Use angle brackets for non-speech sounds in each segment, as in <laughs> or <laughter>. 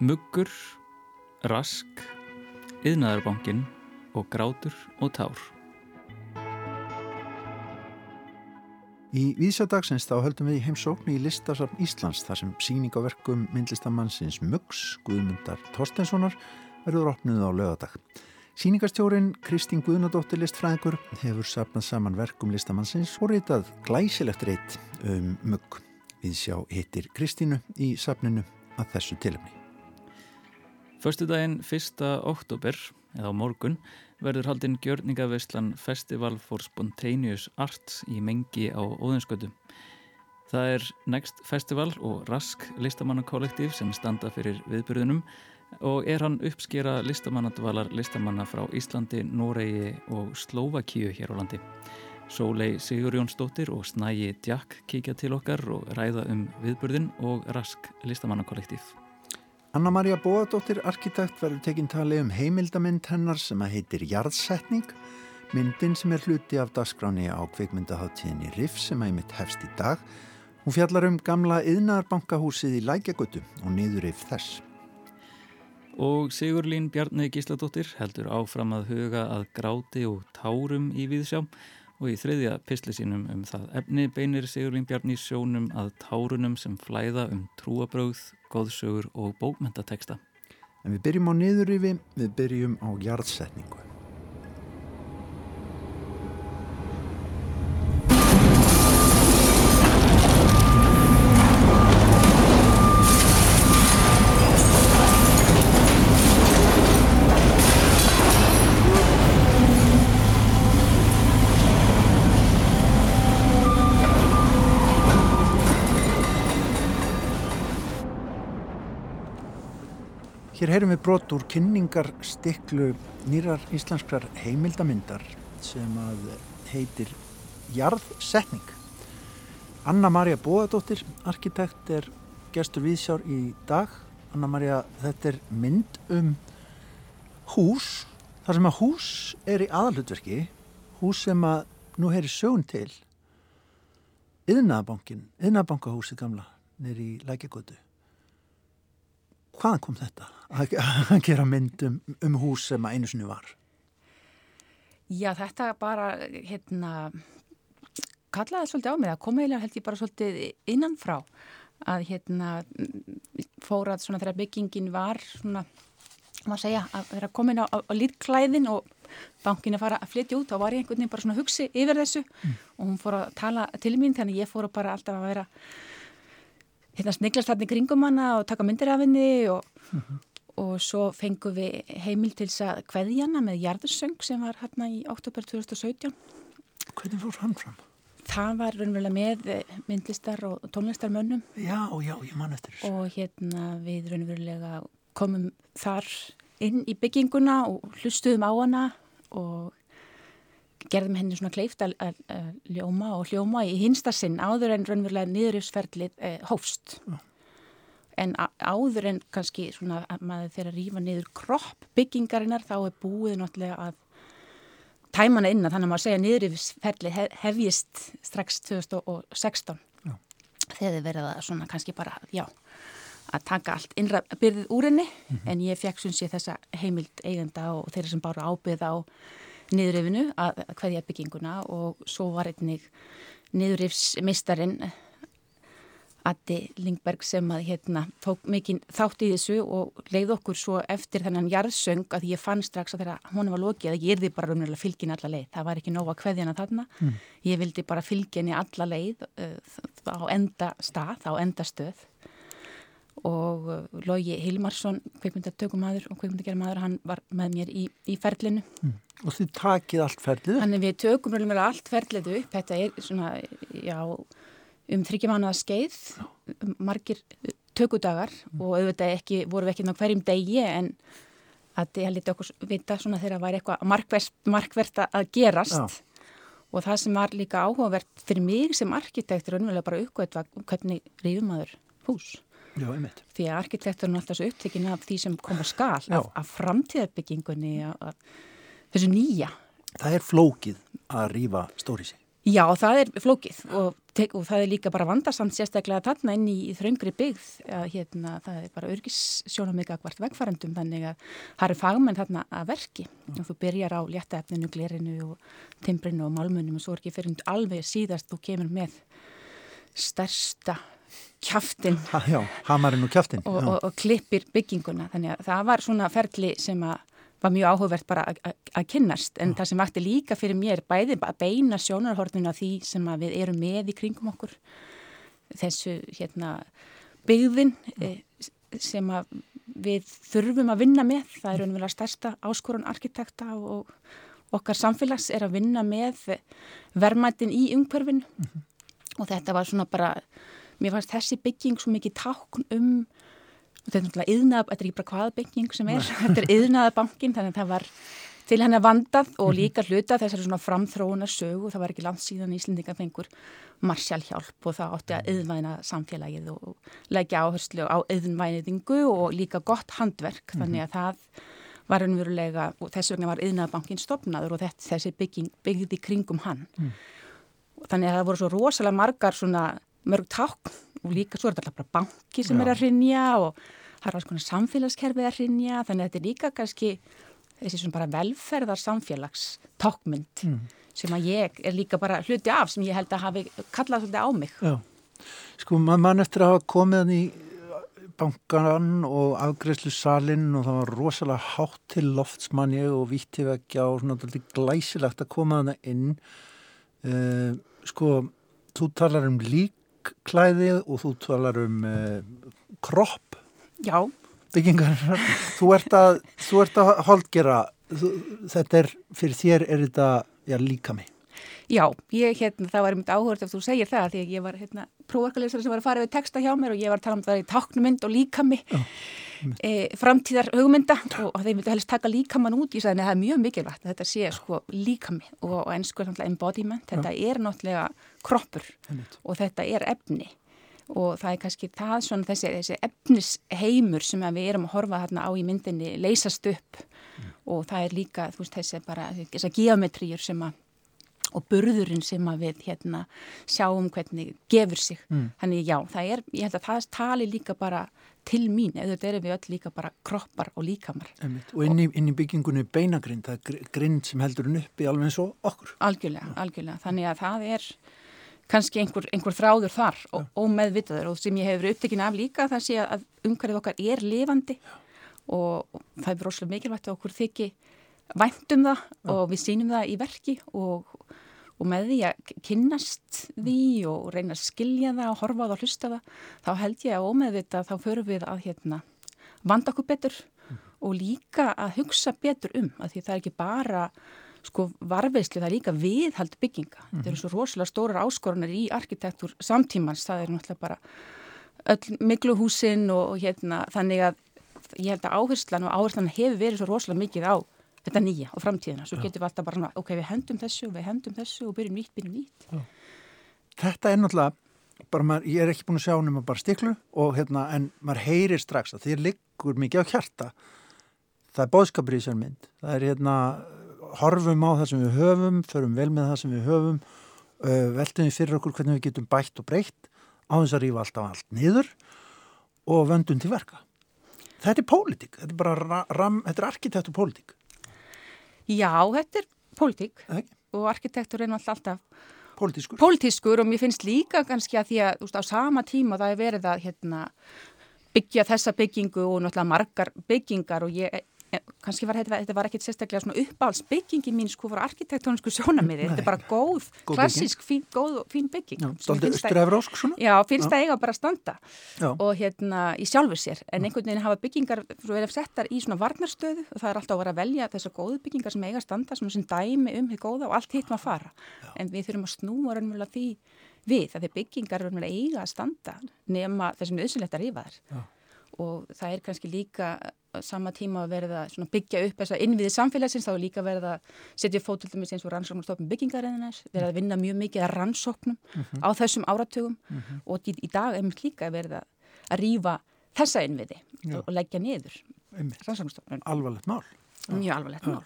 Muggur, rask, yðnaðarbankin og grátur og tár. Í vísjadagsins þá höldum við í heimsóknu í listasafn Íslands þar sem síning á verkum myndlistamannsins Muggs, Guðmundar Torstenssonar, verður opnuð á lögadag. Sýningastjórin Kristín Guðnadóttir listfræðingur hefur sapnað saman verkum listamannsins og reytað glæsilegt reyt um Mugg. Við sjá hittir Kristínu í sapninu að þessu tilumni. Förstu daginn 1. oktober, eða á morgun, verður haldinn gjörningaveislan Festival for Spontaneous Arts í mengi á Óðinskötu. Það er Next Festival og Rask listamannakollektív sem standa fyrir viðbyrðunum og er hann uppskera listamannadvalar listamanna frá Íslandi, Noregi og Slovakíu hér á landi. Sólei Sigurjónsdóttir og Snægi Djakk kíkja til okkar og ræða um viðbyrðin og Rask listamannakollektív. Anna-Maria Bóadóttir, arkitekt, verður tekinn tali um heimildamind hennar sem að heitir Jarðsetning, myndin sem er hluti af dagskráni á kveikmyndaháttíðinni Riff sem að heimitt hefst í dag. Hún fjallar um gamla yðnarbankahúsið í Lækjagötu og niður yfir þess. Og Sigurlín Bjarni Gísladóttir heldur áfram að huga að gráti og tárum í viðsjá og í þriðja pisli sínum um það efni beinir Sigurlín Bjarni sjónum að tárunum sem flæða um trúabröð, góðsögur og bókmentateksta. En við byrjum á niðurrifi, við byrjum á jarðsetningu. Brot úr kynningar stiklu nýrar íslenskrar heimildamindar sem að heitir Jarðsetning. Anna-Maria Bóðadóttir, arkitekt, er gestur viðsjár í dag. Anna-Maria, þetta er mynd um hús, þar sem að hús er í aðalhutverki, hús sem að nú heyri sögun til, yðnabankin, yðnabankahúsið gamla, í Lækjagötu hvaðan kom þetta að <laughs> gera mynd um, hús sem að einu sinu var? Já, þetta bara, hérna, kallaði svolítið á mig, það kom eiginlega held ég bara svolítið innanfrá að, hérna, fórað svona þegar byggingin var svona, maður segja, að vera komin á, á, á lítklæðin og bankin að fara að flytja út, þá var ég einhvern veginn bara svona að hugsi yfir þessu mm. og hún fór að tala til mín, þannig ég fór bara alltaf að vera hérna sniglast hann í kringum hana og taka myndir af henni og, uh mhm. -huh. og svo fengum við heimil til þess að kveðjana með Jarðursöng sem var hérna í oktober 2017 Hvernig fór hann fram? Það var raunverulega með eh, myndlistar og tónlistarmönnum Já, já, ég man eftir þessu og hérna við raunverulega komum þar inn í bygginguna og hlustuðum á hana og gerðum henni svona kleift að ljóma og hljóma í hinsta sinn áður en raunverulega niðurjöfsferðlið eh, hófst. Mm. En áður en kannski svona að maður þeirra rýfa niður kropp byggingarinnar þá er búið náttúrulega að tæmana innan þannig að maður segja niðurjöfsferðlið hef, hefjist strax 2016 mm. þegar þið verða svona kannski bara, já, að taka allt innra byrðið úr henni mm -hmm. en ég fekk sunns ég þessa heimild eigenda og þeirra sem bara ábyrða á niðurifinu að hverja bygginguna og svo var einnig niðurifsmistarinn Addi Lingberg sem að hérna tók mikinn þátt í þessu og leið okkur svo eftir þennan jarðsöng að ég fann strax að þegar hún var lokið að ég erði bara raunverulega fylgin alla leið. Það var ekki nóga hverjana þarna. Mm. Ég vildi bara fylginni alla leið uh, á enda stað, á enda stöð og uh, Lógi Hilmarsson, kveikmyndatökumadur og kveikmyndagermadur, hann var með mér í, í ferlinu. Mm. Og þið takið allt ferlið? Þannig við tökum með allt ferlið upp, þetta er svona, já, um þryggjumánaða skeið, margir tökudagar mm. og auðvitað ekki, voru við ekki ná hverjum degi en að það liti okkur vita svona þegar það væri eitthvað markvert, markvert að gerast já. og það sem var líka áhugavert fyrir mig sem arkitektur, önverulega bara uppgöðt hvernig rífumadur hús. Já, einmitt. Því að arkitekturinn er alltaf svo upptekinn af því sem koma skal, af, af framtíðarbyggingunni, af þessu nýja. Það er flókið að rýfa stóri sig. Já, það er flókið og, og það er líka bara vandarsamt sérstaklega þarna inn í, í þraungri byggð að hérna, það er bara örgissjónum ykkur hvert vegfærandum þannig að það eru fagmenn þarna að verki mm. og þú byrjar á léttaefninu, glerinu og timbrinu og malmunum og svo er ekki fyrir alveg síðast þú kemur með stærsta já, hamarinn og kjaftin og, og, og klippir bygginguna. Þannig að það var svona ferli sem að var mjög áhugavert bara að kynnast. En Já. það sem vakti líka fyrir mér bæði að beina sjónarhornuna því sem við erum með í kringum okkur þessu hérna byggðin e, sem við þurfum að vinna með. Það er unverulega stærsta áskorun arkitekta og okkar samfélags er að vinna með vermaðin í umhverfinu. Mm -hmm. og þetta var svona bara mér fannst þessi bygging svo mikið tákn um þetta er náttúrulega yðnað, þetta er ekki bara hvaða bygging sem er, <laughs> þetta er yðnaðabankin þannig að það var til henni vandað og mhm. líka hluta þessari svona framþróunar sögu, það var ekki landsíðan í Íslendinga fengur marsjálhjálp og það átti að yðnvæna samfélagið og leggja áherslu á yðnvæniðingu og líka gott handverk, mhm. þannig að það var unnverulega og þess vegna var yðnaðabankin stopnaður og þetta, þessi bygging byggði kringum hann. Mm. Þannig að það voru svo rosalega margar svona mörg takk og líka svo er þetta bara banki sem Já. er að rinja og það er alls konar samfélagskerfið að rinja þannig að þetta er líka kannski þessi svona bara velferðar samfélags takkmynd mm. sem að ég er líka bara hluti af sem ég held að hafi kallað svolítið á mig. Já, sko mann eftir að hafa komið í bankan og afgreðslu salin og það var rosalega hátt til loftsmanni og víttivekja og svona glæsilegt að koma hann inn uh, sko, þú talar um lík klæðið og þú talar um uh, kropp. Já. Byggingar, þú ert að þú ert að holdgera þetta er, fyrir þér er þetta já, líka mig Já, ég, hérna, það var einmitt áhört ef þú segir það því að ég var hérna, prófarkalesari sem var að fara við texta hjá mér og ég var að tala um það í taknumynd og líkami e, framtíðar hugmynda og, og þeir myndi helst taka líkaman út sagði að það er mjög mikilvægt að þetta sé sko líkami og, og ennsku er náttúrulega embodiment þetta Já. er náttúrulega kroppur Einmitt. og þetta er efni og það er kannski það svona þessi, þessi efnisheimur sem við erum að horfa þarna á í myndinni leysast upp mm. og það er líka þú veist þessi bara þessar geometríur sem að og burðurinn sem að við hérna sjáum hvernig gefur sig. Mm. Þannig já, er, ég held að það tali líka bara til mín, eða þetta er við öll líka bara kroppar og líkamar. Einmitt. Og inn í, inn í byggingunni beinagrind, það er grind sem heldur hún uppi alveg eins og okkur. Algjörlega, já. algjörlega. Þannig að það er kannski einhver, einhver þráður þar og, og meðvitaður og sem ég hefur upptekinn af líka það sé að umhverfið okkar er lifandi og, og það er rosalega mikilvægt að okkur þykki væntum það og við sínum það í verki og, og með því að kynnast því og reyna að skilja það og horfa á það og hlusta það þá held ég að ómeðvita þá förum við að hérna, vanda okkur betur mm. og líka að hugsa betur um að því það er ekki bara sko varveislu, það er líka viðhald bygginga. Mm. Það eru svo rosalega stórar áskorunar í arkitektur samtímans, það er náttúrulega bara öll mikluhúsin og, og hérna þannig að ég held að áherslan og áherslan hefur verið svo rosalega mikið á þetta nýja og framtíðina, svo getum við alltaf bara ok, við hendum þessu við hendum þessu og byrjum nýtt, byrjum nýtt. Já. Þetta er náttúrulega bara, maður, ég er ekki búin að sjá nema bara stiklu og hérna, en maður heyrir strax að því liggur mikið á hjarta. Það er bóðskapur í þessar mynd. Það er hérna, horfum á það sem við höfum, förum vel með það sem við höfum uh, veltum við fyrir okkur hvernig við getum bætt og breytt á þess að rífa alltaf allt niður og vöndum til verka. Þetta er pólitík, þetta er bara ram, þetta er arkitekt og pólitík Já, þetta er pólitík og arkitektur er náttúrulega alltaf Pólitískur. Pólitískur og mér finnst líka kannski að því að veist, á sama tíma það er verið að hérna, byggja þessa byggingu og náttúrulega margar byggingar og ég kannski var þetta, þetta var ekkit sérstaklega svona uppáhaldsbyggingin mín sko fyrir arkitektónisku sjónamiði, þetta er bara góð, góð klassisk, fín, góð og fín bygging. Östurefrósk svona? Já, finnst það eiga bara að standa. Já. og hérna í sjálfu sér, en einhvern veginn hafa byggingar svo er það settar í svona varnarstöðu og það er alltaf að vera að velja þessar góðu byggingar sem eiga að standa svona sem dæmi um því góða og allt hitt maður fara, já. en við þurfum að snúa raunverulega því við að því byggingar eiga að standa nema þessum auðsynlegt að rífa þær. Og það er kannski líka sama tíma að verða að byggja upp þess að innviði samfélagsins þá er líka verða að setja fótildum eins og rannsóknarstofnum byggingaræðinars verða að vinna mjög mikið að rannsóknum uh mhm. -huh. á þessum áratugum uh mhm. -huh. og í, í dag mjög líka verða að rýfa þessa innviði Já. og leggja niður rannsóknarstofnum. Alvarlegt mál. Mjög alvarlegt mál.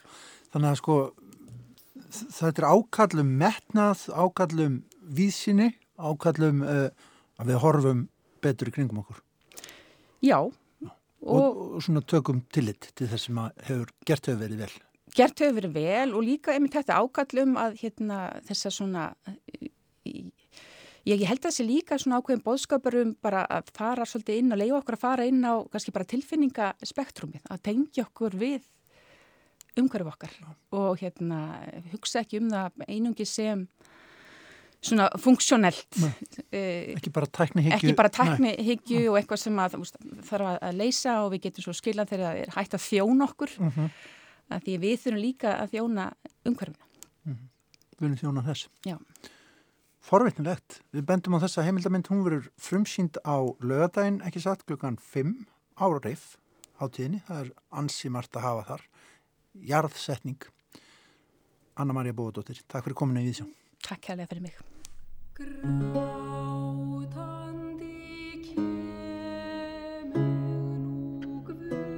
Þannig að sko þetta er ákallum metnað, ákallum víðsynni, ákallum uh, að við horfum betur í kringum okkur. Já. Og, og, svona tökum tillit til þess sem hefur gert hefur verið vel. Gert hefur verið vel og líka einmitt þetta ákallum að hérna, þessa svona, ég, ég held að sé líka svona ákveðin bóðskapur um bara að fara svolítið inn og leiða okkur að fara inn á kannski bara tilfinningaspektrumið, að tengja okkur við umhverf okkar og hérna hugsa ekki um það einungi sem svona funksjonelt eh, ekki bara tæknihyggju. ekki bara tæknihyggju og eitthvað sem að þarf að leysa og við getum svo skilað þegar það er hægt að þjóna okkur. Uh mhm. -huh. að því við þurfum líka að þjóna umhverfuna uh mhm. -huh. Við viljum þjóna þess Já. Forvittnilegt, við bendum á þessa heimildamind. Hún verður frumsýnd á lögadaginn ekki satt klukkan 5 ára reif á tíðinni, það er ansi margt að hafa þar. Jarðsetning. Anna-Maria Bóðardóttir, takk fyrir kominu í Víðsjón Takk kærlega fyrir mig. Grátandi kemur nú guð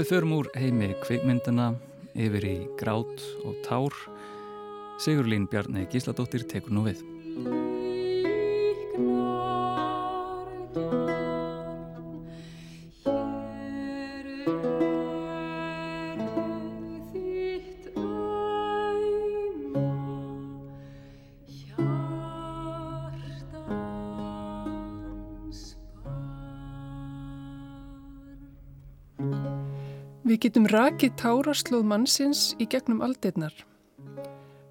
við förum úr heimi kvikmyndana yfir í grát og tár. Sigurlín Bjarni Gísladóttir tekur nú við. Við getum rakið táraslóð mannsins í gegnum aldeirnar.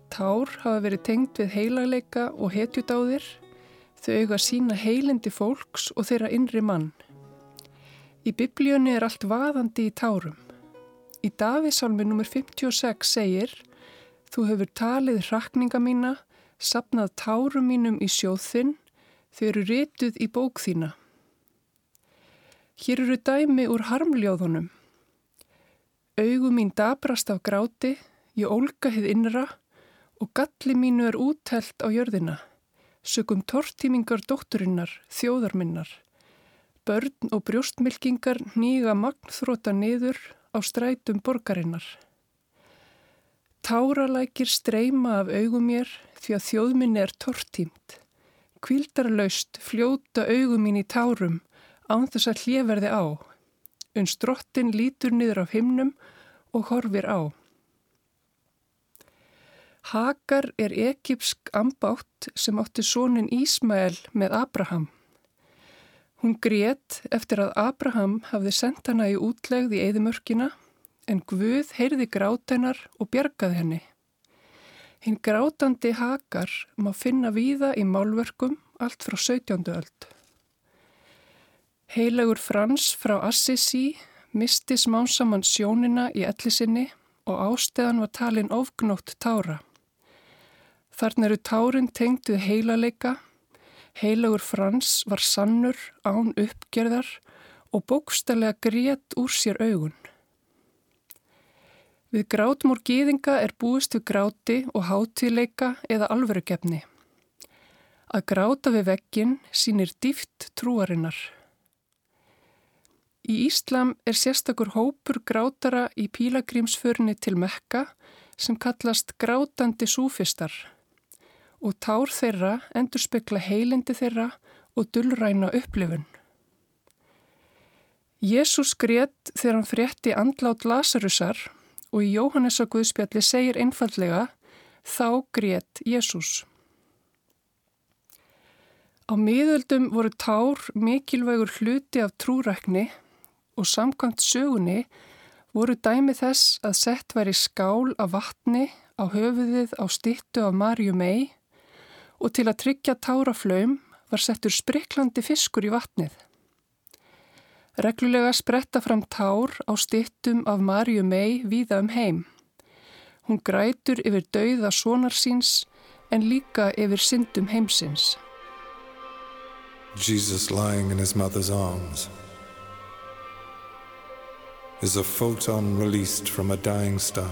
Tár hafa verið tengt við heilagleika og hetjudáðir, þau auðva sína heilindi fólks og þeirra innri mann. Í biblíunni er allt vaðandi í tárum. Í Davísálmi nr. 56 segir Þú hefur talið rakninga mína, sapnað tárum mínum í sjóðþinn, þau eru rituð í bók þína. Hér eru dæmi úr harmljóðunum. Augum mín dabrast af gráti, ég ólga hið innra og galli mínu er úttelt á jörðina, sögum tortímingar dótturinnar, þjóðarminnar. Börn og brjóstmylkingar nýga magnþróta niður á strætum borgarinnar. Táralækir streyma af augum mér því að þjóðminni er tortímt. Kvildarlaust fljóta augum mín í tárum án þess að hljefverði á uns drottin lítur niður af himnum og horfir á. Hagar er ekipsk ambátt sem átti sónin Ísmael með Abraham. Hún grét eftir að Abraham hafði sendt hana í útlegð í eðimörkina en Guð heyrði grátennar og bjargaði henni. Hinn grátandi Hagar má finna víða í málverkum allt frá 17. öld. Heilagur Frans frá Assisi misti smánsamann sjónina í ellisinni og ásteðan var talin ofgnótt tára. Þarna eru tárin tengd við heilaleika, heilagur Frans var sannur án uppgerðar og bókstallega grét úr sér augun. Við grátum úr gýðinga er búist við gráti og hátileika eða alverugefni. Að gráta við veggin sínir dýft trúarinnar. Í Íslam er sérstakur hópur grátara í pílagrímsförni til Mekka sem kallast grátandi súfistar og tár þeirra endur spekla heilindi þeirra og dullræna upplifun. Jésús grétt þegar hann frétti andlát Lazarusar og í Jóhannesa Guðspjalli segir einfallega þá grétt Jésús. Á miðöldum voru tár mikilvægur hluti af trúrækni og samkvæmt sögunni voru dæmi þess að sett væri skál af vatni á höfuðið á stittu af Marju mei og til að tryggja táraflaum var settur spriklandi fiskur í vatnið. Reglulega spretta fram tár á stittum af Marju mei víða um heim. Hún grætur yfir dauða sonarsins en líka yfir syndum heimsins. Jesus lying in his mother's arms is a photon released from a dying star.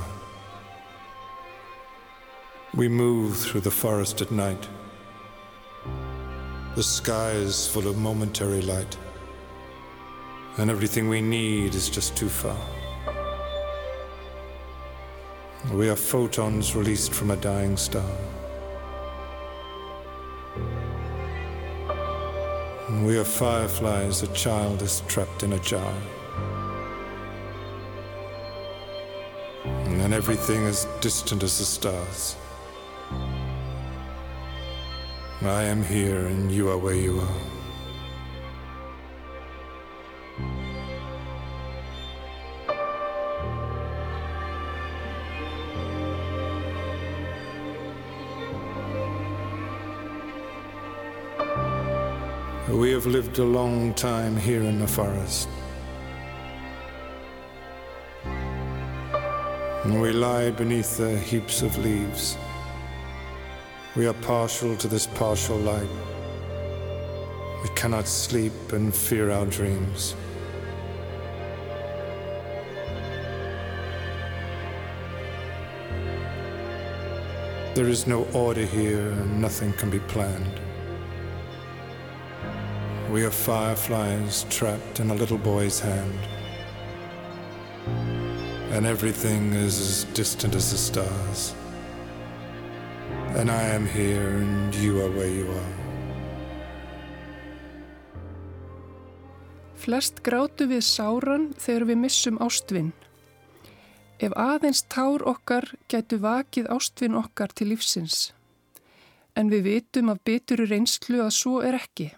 We move through the forest at night. The sky is full of momentary light, and everything we need is just too far. We are photons released from a dying star. We are fireflies, a child is trapped in a jar. And everything as distant as the stars. I am here and you are where you are. We have lived a long time here in the forest. And we lie beneath the heaps of leaves. We are partial to this partial light. We cannot sleep and fear our dreams. There is no order here, and nothing can be planned. We are fireflies trapped in a little boy's hand. And everything is as distant as the stars. And I am here and you are where you are. Flest grátu við sáran þegar við missum ástvinn. Ef aðeins tár okkar gætu vakið ástvinn okkar til lífsins. En við vitum af bituru reynslu að svo er ekki.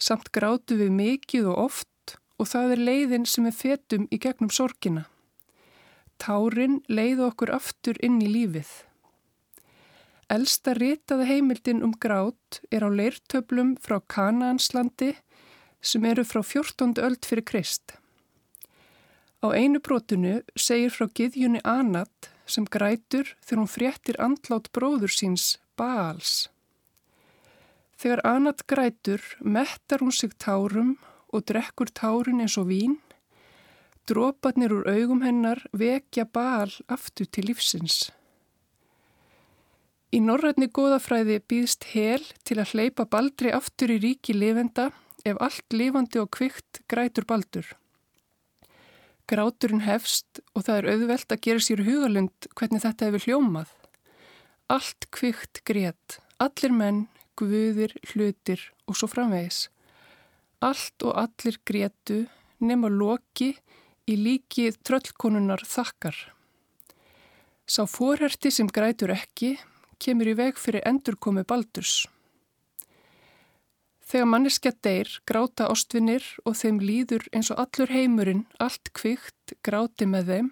Samt grátu við mikið og oft og það er leiðin sem við fetum í gegnum sorgina. Tárin leiðu okkur aftur inn í lífið. Elsta ritaða heimildin um grát er á leirtöflum frá Kanaanslandi sem eru frá 14. öld fyrir Krist. Á einu brotinu segir frá giðjunni Anat sem grætur þegar hún fréttir andlát bróður síns Baals. Þegar Anat grætur mettar hún sig tárum og drekkur tárin eins og vín. Dróparnir úr augum hennar vekja Baal aftur til lífsins. Í norrætni góðafræði býðst hel til að hleypa baldri aftur í ríki lifenda ef allt lifandi og kvikt grætur baldur. Gráturinn hefst og það er auðvelt að gera sér hugalund hvernig þetta hefur hljómað. Allt kvikt grét, allir menn, guðir, hlutir og svo framvegis. Allt og allir grétu nema loki í líki tröllkonunar þakkar. Sá forherti sem grætur ekki kemur í veg fyrir endurkomi baldurs. Þegar manneskja deyr gráta ástvinnir og þeim líður eins og allur heimurinn allt kvikt gráti með þeim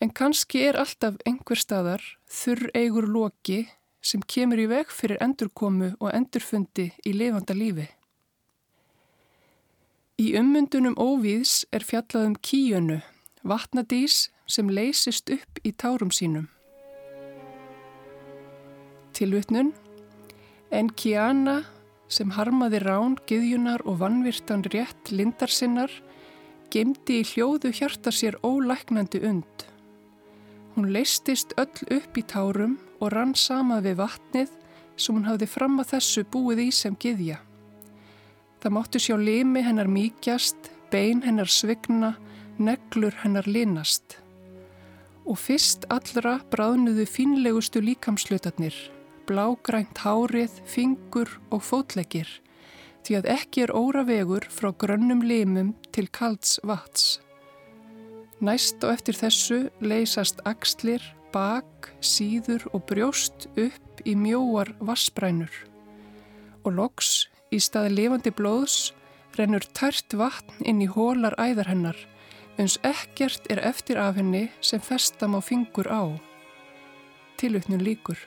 en kannski er alltaf einhver staðar þurr eigur loki sem kemur í veg fyrir endurkomu og endurfundi í lifanda lífi. Í ummyndunum óvíðs er fjallað um kíjönu, vatnadís sem leysist upp í tárum sínum. Tilvitnun En Kiana sem harmaði rán, gyðjunar og vannvirtan rétt lindar sinnar gemdi í hljóðu hjarta sér ólæknandi und. Hún leistist öll upp í tárum og rann sama við vatnið sem hún hafði fram að þessu búið í sem gyðja. Það máttu sjá limi hennar mýkjast, bein hennar svigna, neglur hennar linast. Og fyrst allra bráðnuðu fínlegustu líkamslutarnir, blágrænt hárið, fingur og fótleggir, því að ekki er óra vegur frá grönnum limum til kalds vats. Næst og eftir þessu leysast axlir, bak, síður og brjóst upp í mjóar vassbrænur. Og loks, í staði lifandi blóðs, rennur tært vatn inn í hólar æðar hennar, eins ekkert er eftir af henni sem festam á fingur á. Tilutnum líkur.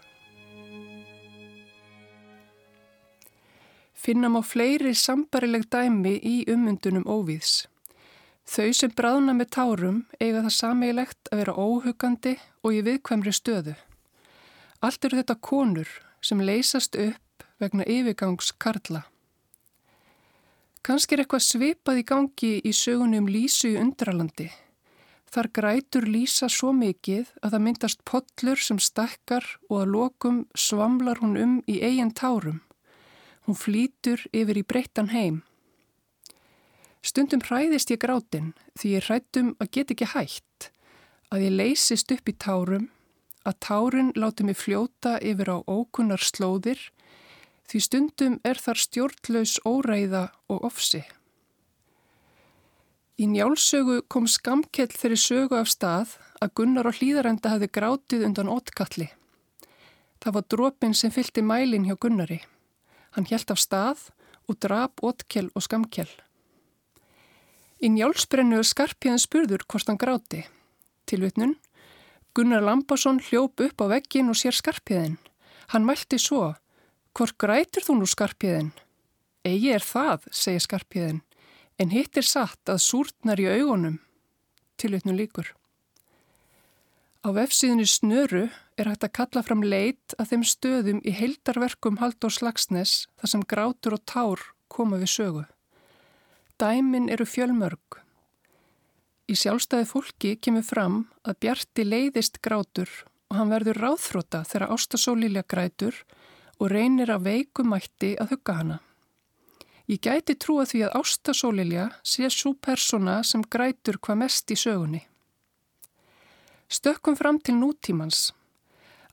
Finnam á fleiri sambarileg dæmi í ummyndunum óvíðs. Þau sem bráðna með tárum eiga það sameigilegt að vera óhugandi og í viðkvæmri stöðu. Allt eru þetta konur sem leysast upp vegna yfirgangs karla. Kanski er eitthvað svipað í gangi í sögunum Lísu í undralandi Þar grætur lýsa svo mikið að það myndast pollur sem stekkar og að lokum svamlar hún um í eigin tárum. Hún flýtur yfir í breyttan heim. Stundum hræðist ég grátin því ég hrættum að get ekki hægt, að ég leysist upp í tárum, að tárin láti mig fljóta yfir á ókunnar slóðir, því stundum er þar stjórnlaus óreiða og ofsi. Í njálsögu kom skamkell þeirri sögu af stað að Gunnar og hlýðarenda hafði grátið undan ótkalli. Það var drópin sem fylgti mælin hjá Gunnari. Hann hjælt af stað og drap ótkell og skamkell. Í njálsbrennu skarpiðan spurður hvort hann gráti. Tilvitnun. Gunnar Lambásson hljóp upp á veggin og sér skarpiðin. Hann mælti svo. Hvort grætur þú nú skarpiðin? Egi er það, segir skarpiðin en hitt er satt að súrtnar í augunum tilutnum líkur. Á vefsíðunni Snöru er hægt að kalla fram leit að þeim stöðum í heildarverkum Haldur Slagsnes þar sem grátur og tár koma við sögu. Dæmin eru fjölmörg. Í sjálfstæði fólki kemur fram að Bjarti leiðist grátur og hann verður ráðþróta þegar ástasólílega grætur og reynir að veikumætti að hugga hana. Ég gæti trúa því að ástasólilja sé svo persóna sem grætur hvað mest í sögunni. Stökkum fram til nútímans.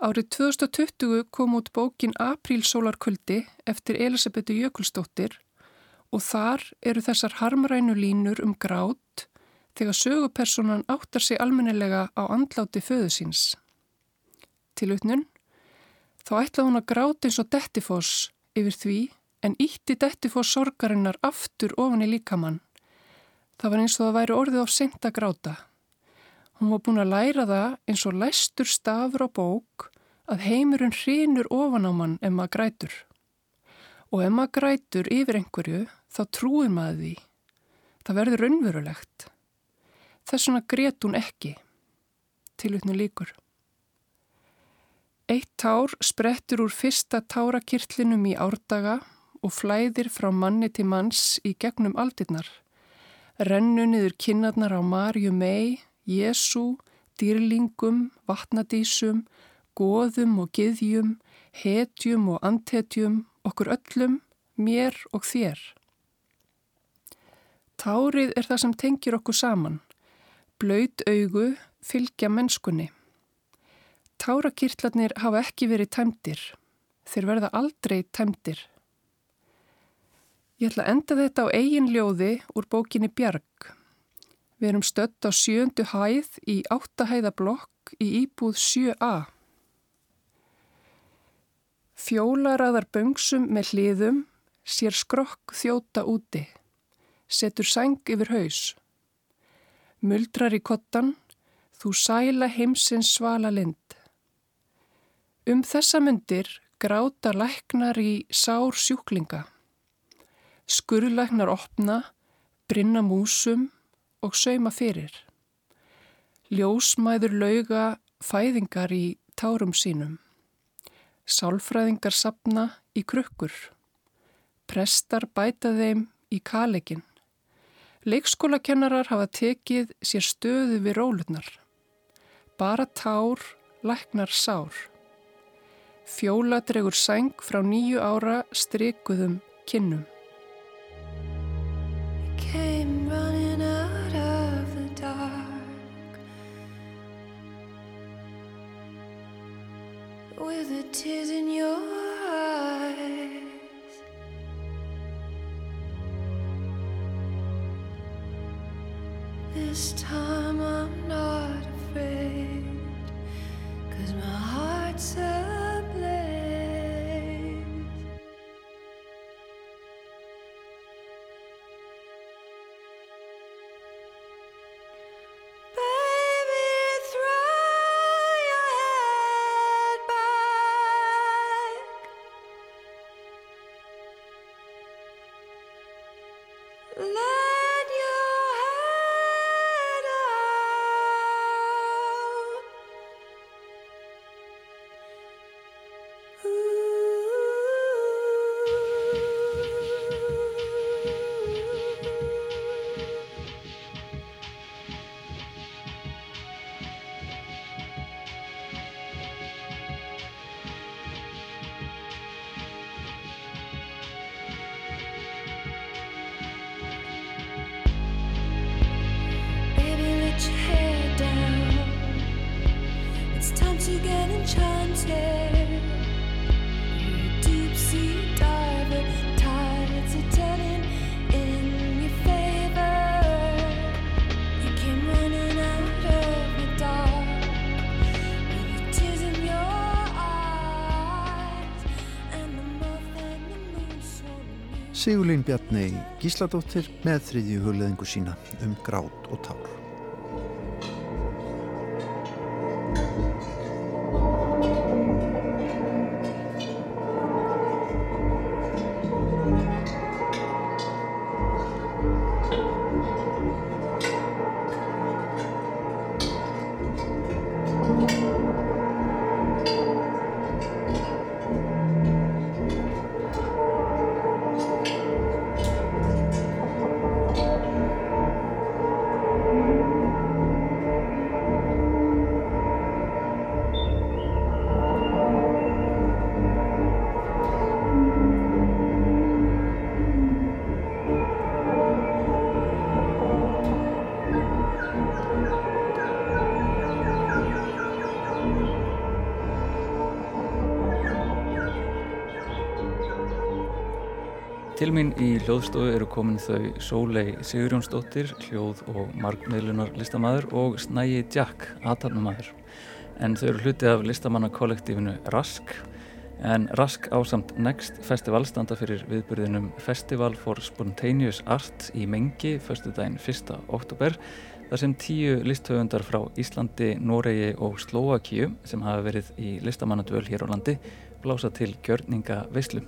Árið 2020 kom út bókin Aprílsólarkuldi eftir Elisabetu Jökulstóttir og þar eru þessar harmrænu línur um grát þegar sögupersonan áttar sig almennilega á andláti föðu síns. Til utnun, þá ætla hún að gráta eins og dettifoss yfir því en ítti detti fór sorgarinnar aftur ofan í líkamann. Það var eins og það væri orðið á sent að gráta. Hún var búin að læra það eins og læstur stafur á bók að heimurinn hrinur ofan á mann ef maður grætur. Og ef maður grætur yfir einhverju þá trúir maður því. Það verður raunverulegt. Þess vegna grét hún ekki. Tilutni líkur. Eitt tár sprettur úr fyrsta tárakirtlinum í árdaga og flæðir frá manni til manns í gegnum aldirnar. Rennu niður kinnarnar á Marju mei, Jésu, dýrlingum, vatnadísum, goðum og giðjum, hetjum og antetjum, okkur öllum, mér og þér. Tárið er það sem tengir okkur saman. Blaut augu fylgja mennskunni. Tárakirtlarnir hafa ekki verið tæmdir. Þeir verða aldrei tæmdir. Ég ætla að enda þetta á eigin ljóði úr bókinni Bjarg. Við erum stött á sjöndu hæð í áttahæðablokk í íbúð 7a. Fjólaraðar böngsum með hliðum sér skrokk þjóta úti, setur sæng yfir haus. Muldrar í kottan, þú sæla heimsins svala lind. Um þessa myndir gráta læknar í sár sjúklinga. Skurðlæknar opna, brinna músum og sauma fyrir. Ljósmæður lauga fæðingar í tárum sínum. Sálfræðingar sapna í krukkur. Prestar bæta þeim í kalegin. Leikskólakennarar hafa tekið sér stöðu við rólurnar. Bara tár, læknar sár. Fjóla dregur sæng frá nýju ára strikuðum kinnum. with the tears in your eyes. Sigurlín Bjarni Gísladóttir með þriðju hugleðingu sína um grát og tár. Hljóðstofu eru komin þau Sólei Sigurjónsdóttir, hljóð og markmiðlunar listamæður og Snægi Jack, aðtarnumæður. En þau eru hluti af listamannakollektífinu Rask, en Rask ásamt Next Festival standa fyrir viðburðinum Festival for Spontaneous Art í Mengi, förstu daginn 1. oktober, þar sem tíu listhöfundar frá Íslandi, Noregi og Slovakíu sem hafa verið í listamannadvöl hér á landi blása til gjörninga veislu.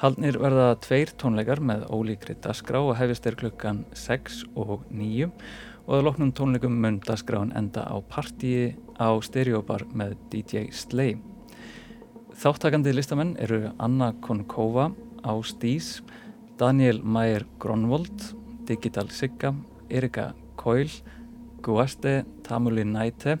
Haldnir verða tveir tónleikar með ólíkri dasgrá og hefist er klukkan 6 og 9 og að loknum tónleikum mun dasgráin enda á partíi á stereobar með DJ Slay. Þáttakandi listamenn eru Anna Konkova, Ásdís, Daniel Mæir Gronvold, Digital Sigga, Erika Coil, Guaste Tamuli Næte,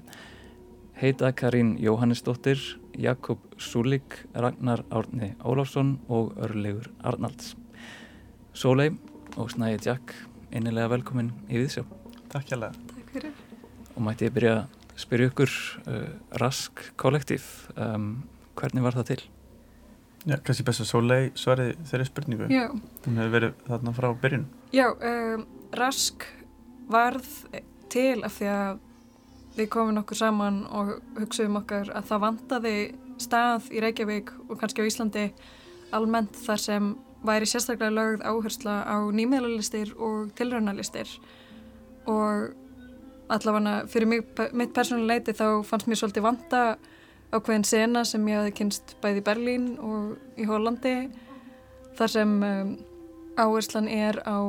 Heita Karín Jóhannesdóttir, Jakob Súlik, Ragnar Árni Ólafsson og Örlegur Arnalds. Sólei og Snæði Jack, innilega velkomin í Viðsjá. Takk hjálpa. Takk fyrir. Og mætti ég byrja að spyrja ykkur uh, Rask kollektív, um, hvernig var það til? Já, kannski best að Sólei svarið þeirri spurningu. Já, Hún hefur verið þarna frá byrjun. já um, Rask varð til af því að við komum okkur saman og hugsaðum okkar að það vantaði stað í Reykjavík og kannski á Íslandi almennt þar sem væri sérstaklega lögð áhersla á nýmiðlalistir og tilraunalistir. Og allavega fyrir mig, mitt persónuleiti þá fannst mér svolítið vanta ákveðin sena sem ég hafði kynst bæði í Berlín og í Hollandi þar sem um, áherslan er á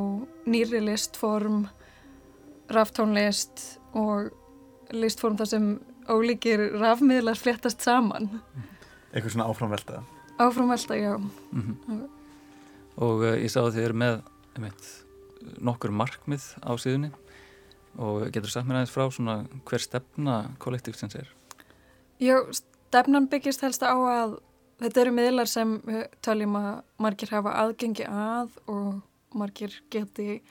nýri listform, raftónlist og listform þar sem ólíkir rafmiðlar fléttast saman. Eitthvað svona áframvelta. Áframvelta, já. Mm Og uh, ég sá að þið eru með einmitt, nokkur markmið á síðunni og getur sagt mér aðeins frá svona hver stefna kollektífsins er? Já, stefnan byggist helst á að þetta eru miðlar sem taljum að margir hafa aðgengi að og margir geti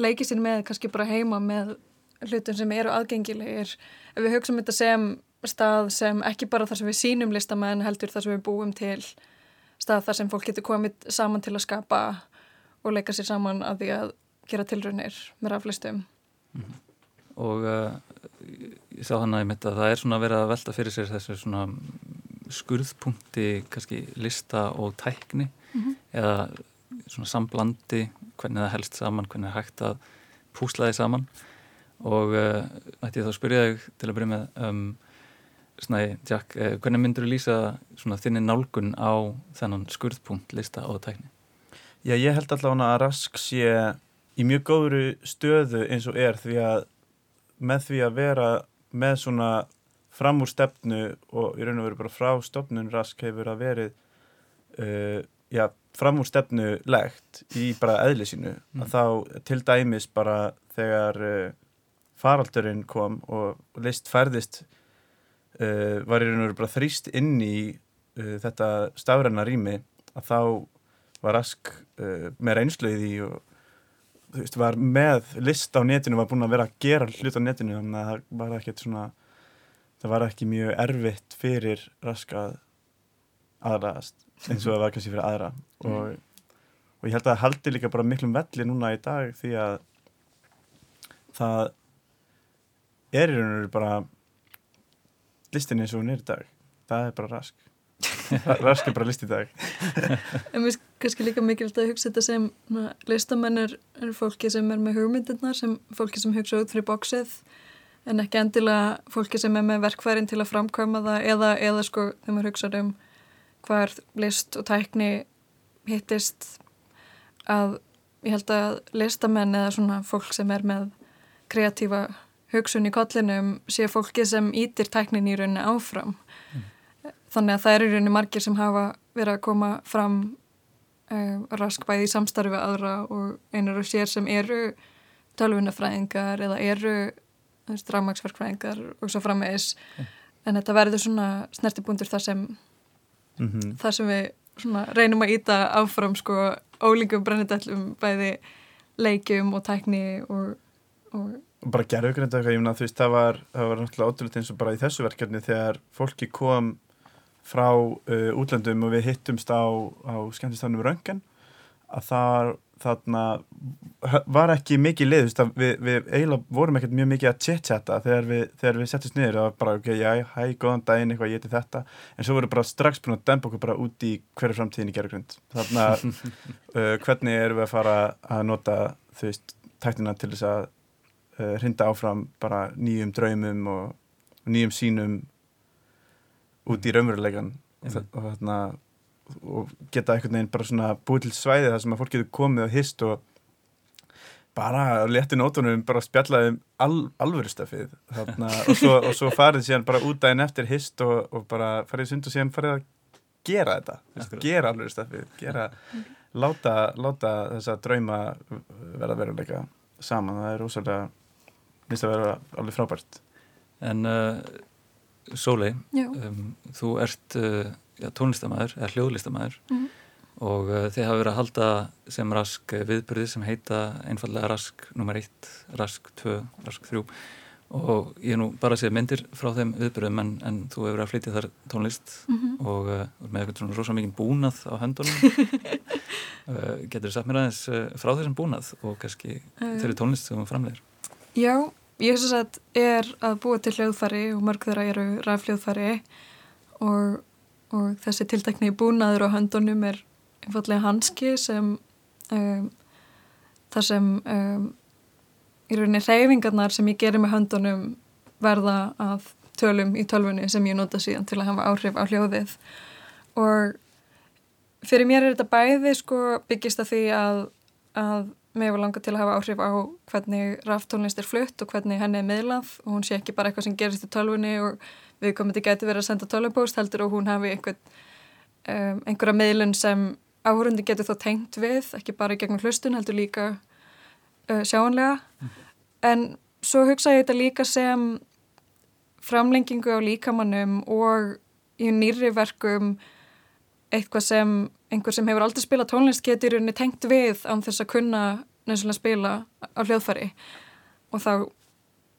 leikið sér með kannski bara heima með hlutum sem eru aðgengilegir. Ef við hugsaum þetta sem stað sem ekki bara þar sem við sínum listamenn heldur þar sem við búum til stað þar sem fólk getur komið saman til að skapa og leika sér saman að því að gera tilraunir með raflistum. Og uh, ég sá hann að ég mitt að það er svona verið að velta fyrir sér þessu svona skurðpunkti kannski lista og tækni Mhm. eða svona samblandi hvernig það helst saman, hvernig það hægt að púsla því saman og uh, ætti ég þá að spyrja þig til að byrja með um, Snæði, Jack, uh, hvernig myndur þú lýsa svona þinni nálgun á þennan skurðpunkt lista og tækni? Já, ég held allavega að Rask sé í mjög góðru stöðu eins og er því að með því að vera með svona fram úr stefnu og í raun og veru bara frá stofnun Rask hefur að verið uh, já, fram úr stefnu legt í bara eðli sínu Mm. að þá til dæmis bara þegar faraldurinn kom og, list færðist uh, var í raun og veru bara þrýst inn í uh, þetta stafræna rými að þá var Rask uh, með reynslu í því og þú veist, var með list á netinu, var búin að vera að gera hlut á netinu þannig að það var ekkert svona það var ekki mjög erfitt fyrir rask að aðraðast eins og það var kannski fyrir aðra. Og, og ég held að það haldi líka bara miklum velli núna í dag því að það er í raun og veru bara listin eins og hún er í dag. Það er bara rask. <laughs> Ra- rask er bara list í dag. <laughs> En mér finnst kannski líka mikilvægt að hugsa þetta sem listamenn er, er fólki sem er með hugmyndirnar, sem fólki sem hugsa út fyrir bóksið en ekki endilega fólki sem er með verkfærin til að framkvæma það eða, eða sko þegar maður hugsa um hvar list og tækni hittist að ég held að listamenn eða svona fólk sem er með kreatífa hugsun í kollinum sé fólki sem ítir tæknin í rauninni áfram. Þannig að það eru í rauninni margir sem hafa verið að koma fram um, rask bæði í samstarfi aðra og einar og sér sem eru tölvunafræðingar eða eru dramagsverkfræðingar og svo frammeðis en þetta verður svona snertibúndur þar sem, mm þar sem við svona reynum að íta áfram sko ólíkum brennidellum bæði leikjum og tækni og og bara gerðu ykkur eitthvað, ég meina þú veist það var, það var náttúrulega ótrúlega eins og bara í þessu verkefni þegar fólki kom frá uh, útlöndum og við hittumst á, á skemmtistafnum Röngan að það þarna var ekki mikið lið, þú veist að við, við eiginlega vorum ekkert mjög mikið að chit-chatta þegar við, þegar við settist niður, það var bara ok, já, hæ, góðan daginn, eitthvað, ég heiti þetta en svo voru bara strax búin að dempa okkur bara út í hverju framtíðin í gerðgrund þarna, <laughs> uh, hvernig erum við að fara að nota, þú veist, tæknina til þess að uh, hrinda áfram bara nýjum draumum og, og nýjum sínum út í raunveruleikan og, þa- og, þarna, og geta einhvern veginn bara svona búið til svæði þar sem að fólk getur komið og hist og bara á létti nótunum bara spjallaði um al, alvöru stafið þarna, <laughs> og, svo, og svo farið síðan bara út daginn eftir hist og, og bara farið sund og síðan farið að gera þetta, Akkurat. gera alvöru stafið gera, láta, láta þessa drauma verða veruleika saman, það er rosalega minnst að vera alveg frábært. En uh, Sólei, um, þú ert uh, já, tónlistamæður eða hljóðlistamæður Mhm. og uh, þið hafa verið að halda sem rask uh, viðbyrði sem heita einfallega rask nummer 1, rask 2, rask 3 og ég hef nú bara séð myndir frá þeim viðbyrðum en, en þú hefur verið að flytja þar tónlist Mhm. og uh, er með eitthvað svona rosa mikið búnað á höndunum. <laughs> Uh, getur þú sagt mér aðeins uh, frá þessum búnað og kannski Eh, þeirri tónlist sem þú framlegir Já, ég sem sagt er að búa til hljóðfæri og mörg þeirra eru rafhljóðfæri og, og þessi tiltekni búnaður á höndunum er einfallega hanski sem um, þar sem um, í rauninni reyfingarnar sem ég gerir með höndunum verða að tölum í tölvunni sem ég nota síðan til að hafa áhrif á hljóðið. Og fyrir mér er þetta bæði sko byggist að því að, að mér var langað til að hafa áhrif á hvernig raftónlist er flutt og hvernig henni er miðlað. Og hún sé ekki bara eitthvað sem gerist í tölvunni og við komum þetta gæti verið að senda tölvupóst heldur og hún hafi einhver, um, einhverja miðlun sem áhurundi getur þó tengt við, ekki bara í gegnum hlustun heldur líka uh, sjáanlega. En svo hugsa ég þetta líka sem framlengingu á líkamannum og í nýri verkum eitthvað sem einhver sem hefur aldrei spilað tónlist getur rauninni tengt við án þess að kunna nöðsynlega spila á hljóðfæri og þá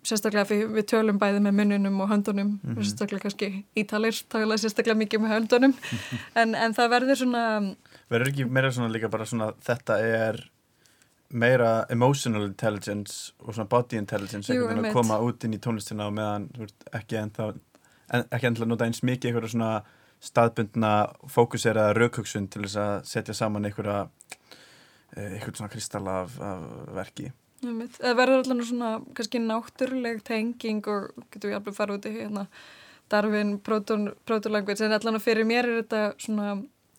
sérstaklega við, við tölum bæði með munnunum og höndunum Mhm. og sérstaklega kannski ítalir tala sérstaklega mikið með höndunum <laughs> en, en það verður svona verður ekki meira svona líka bara svona þetta er meira emotional intelligence og svona body intelligence Jú, að koma út inn í tónlistina og meðan ekki ennþá en, ekki ennþá nota eins mikið einhverja svona staðbundna fókuseraða raukhugsun til þess að setja saman einhverja eh, einhvern svona kristalla af, af verki. Það verður allan svona kannski náttúruleg tenging og getur við alveg fara út í hérna Darwin, proton, protolanguage en allan fyrir mér er þetta svona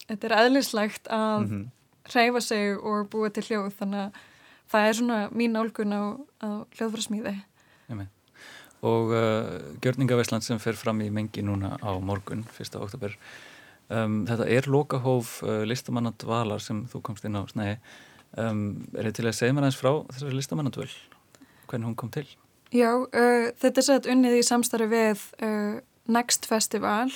þetta er eðlislegt að mm hreyfa sig og búa til hljóð þannig að það er svona mín álgun á, á hljóðfræsmíði og uh, Gjörningaveisland sem fer fram í mengi núna á morgun, 1. oktober um, þetta er lokahóf uh, listamannadvalar sem þú komst inn á snæði um, er þið til að segja mér aðeins frá þessari listamannadvöl hvernig hún kom til? Já, uh, þetta er sætt unnið í samstarfi við uh, Next Festival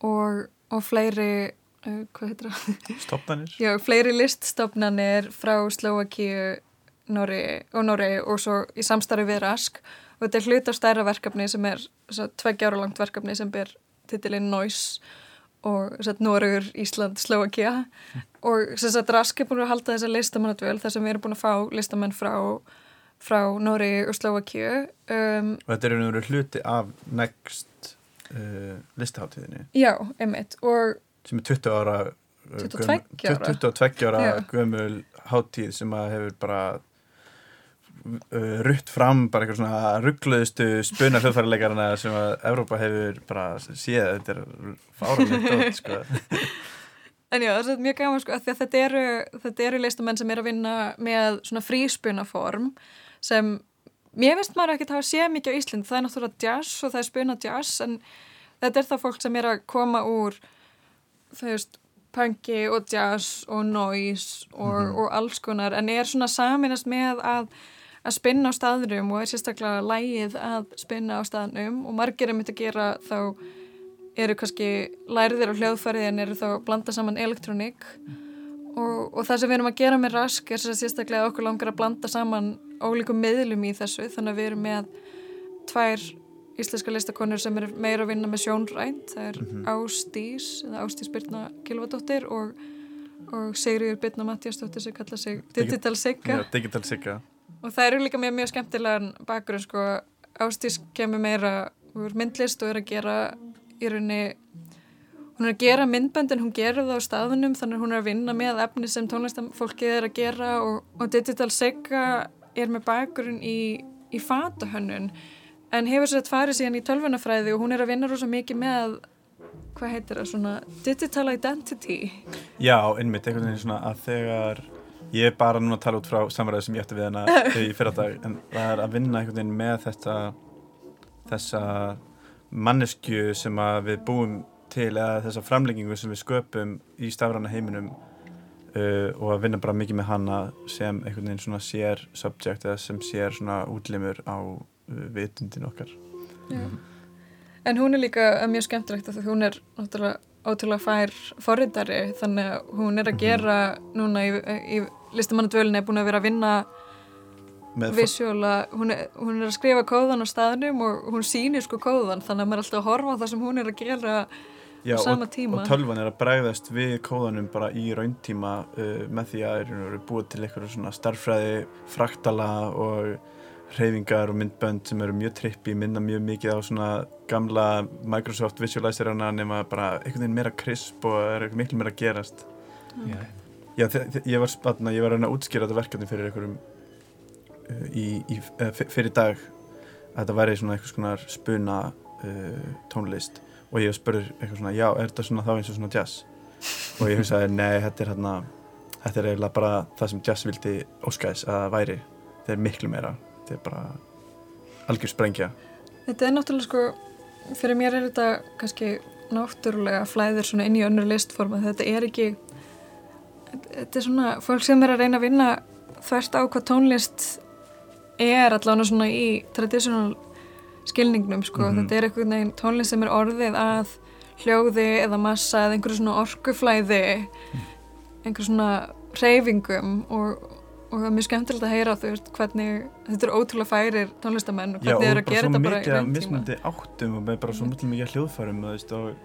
og, og fleiri uh, hvað heitir það? stopnarnir Já, fleiri liststofnanir frá Slovakíu Norri og Norri og svo í samstarfi við Rask og þetta er hlut af stærra verkefni sem er tveggja ára langt verkefni sem ber titilinn Noise og Noregur, Ísland, Slovakia og sem sagt Rask er búin að halda þessa listamannadvöl þar sem við erum búin að fá listamenn frá, frá Noregi og Slovakia um, Og þetta er einhvern veginn hluti af Next uh, listaháttíðinni Já, einmitt og sem er 20 ára uh, 22 gömul- ára. 22 ára gömul háttíð sem að hefur bara uh, rutt fram bara eitthvað svona ruggluðustu spuna hljóðfærileikarana sem að Evrópa hefur bara séð. Þetta er fáralegt <laughs> sko. En já, það er mjög gaman sko, þetta eru, þetta eru listamenn sem eru að vinna með svona fríspunaform sem mér finnst maður ekki að hafa séð mikið á Ísland, það er náttúrulega jazz og það er spuna jazz en þetta er það fólk sem er að koma úr þú veist, punki og jazz og noise og, og alls konar en er svona saminast með að að spinna á staðnum og er sérstaklega lægið að spinna á staðnum og margir er myndi að gera þá eru kannski lærðir og hljóðfærið en eru þá blanda saman elektrónik. Og, og það sem við erum að gera með rask er sérstaklega okkur langar að blanda saman ólíkum miðlum í þessu þannig að við erum með tvær íslenska listakonur sem er meira að vinna með sjónrænt. Það er Ástís eða Ástís Birna Kilvadóttir og, og Sigriður Birna Mattiasdóttir sem kalla sig Digital Sigga. Já, Digital Sigga og það eru líka með mjög skemmtilegan bakgrunn sko, Ástís kemur meira úr myndlist og er að gera í rauninni hún er að gera myndbönd en hún gerir það á staðunum þannig hún er að vinna með efni sem tónlistafólkið er að gera og, og Digital Sigga er með bakgrunn í, í fatahönnun en hefur sér að farið síðan í tölvunafræði og hún er að vinna rosa mikið með hvað heitir það, svona digital identity? Já, einmitt, einhvern veginn svona að þegar ég er bara núna að tala út frá samræðu sem ég ætti við hana <laughs> í fyrradag en það er að vinna einhvern veginn með þetta þessa manneskju sem að við búum til eða þessa framlengingu sem við sköpum í stafræna heiminum uh, og að vinna bara mikið með hana sem einhvern veginn svona sér subject eða sem sér svona útlimur á uh, vitundin okkar Já. En hún er líka eh, mjög skemmtilegt því hún er náttúrulega ótrúlega fær forritari þannig að hún er að gera núna í, í listamannadvölinni er búin að vera að vinna með visjóla, hún, er- hún er að skrifa kóðan á staðnum og hún sýnir sko kóðan þannig að maður er alltaf að horfa á það sem hún er að gera Já, á sama og, tíma. og tölvan er að bregðast við kóðanum bara í rauntíma uh, með því að er eru búið til eitthvað svona starffræði, fraktala og reyfingar og myndbönd sem eru mjög trippi, minna mjög mikið á svona gamla Microsoft Visualizerana nema bara einhvern veginn meira krisp og er miklu meira að gerast Já, Já, ég var spanna, ég var að útskýra þetta verkefni fyrir einhverjum uh, í, í, uh, fyrir dag að þetta væri svona eitthvað svona spuna uh, tónlist. Og ég spurði eitthvað svona, já, er þetta svona þá eins og svona jazz? Og ég hugsaði, nei, þetta er hérna þetta er eiginlega bara það sem jazz vildi óskæðis að væri. Þetta er miklu meira, þetta er bara algjör sprengja. Þetta er náttúrulega sko fyrir mér er þetta kannski náttúrulega flæðir svona inn í önnur listform að þetta er ekki þetta er svona fólk sem er að reyna að vinna þvert á hvað tónlist er allavega svona í traditional skilningnum sko, Mhm. þetta er einhvern veginn tónlist sem er orðið að hljóði eða massa eða einhverju svona orkuflæði einhverju svona reyfingum og, og það er mjög skemmtilegt að heyra þú veist hvernig, þetta er ótrúlega færir tónlistamenn og Já, hvernig og eru að bara gera svo þetta bara í mikið rauntíma mismunandi áttum og bara svo mikið mikið af hljóðfærum þú veist, og og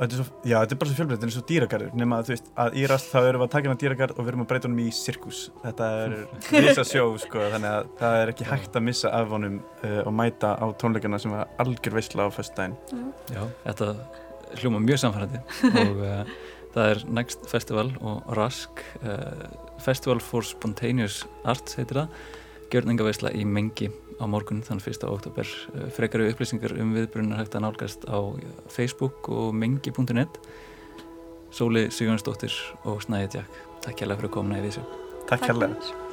þetta er svo, já, þetta er bara svo fjölbreytt, þetta er svo dýragarður. Nema að þú veist, að í rast þá erum við að taka hann dýragarð og við erum að breyta honum í sirkus. Þetta er <laughs> risa sjó, sko þannig að það er ekki hægt að missa af honum uh, og mæta á tónleikana sem er algjör veistla á föstudaginn. Já, þetta hljóma mjög samfærandi <laughs> og uh, það er Next Festival og Rask uh, Festival for Spontaneous Arts heitir það. Gjörningaveisla í Mengi á morgun þann 1. oktober uh, frekari upplýsingar um viðbrunar hægt að nálgast á Facebook og mengi.net Sóli Sigurðansdóttir og Snæði Jack Takk hérlega fyrir komuna í vísu Takk hérlega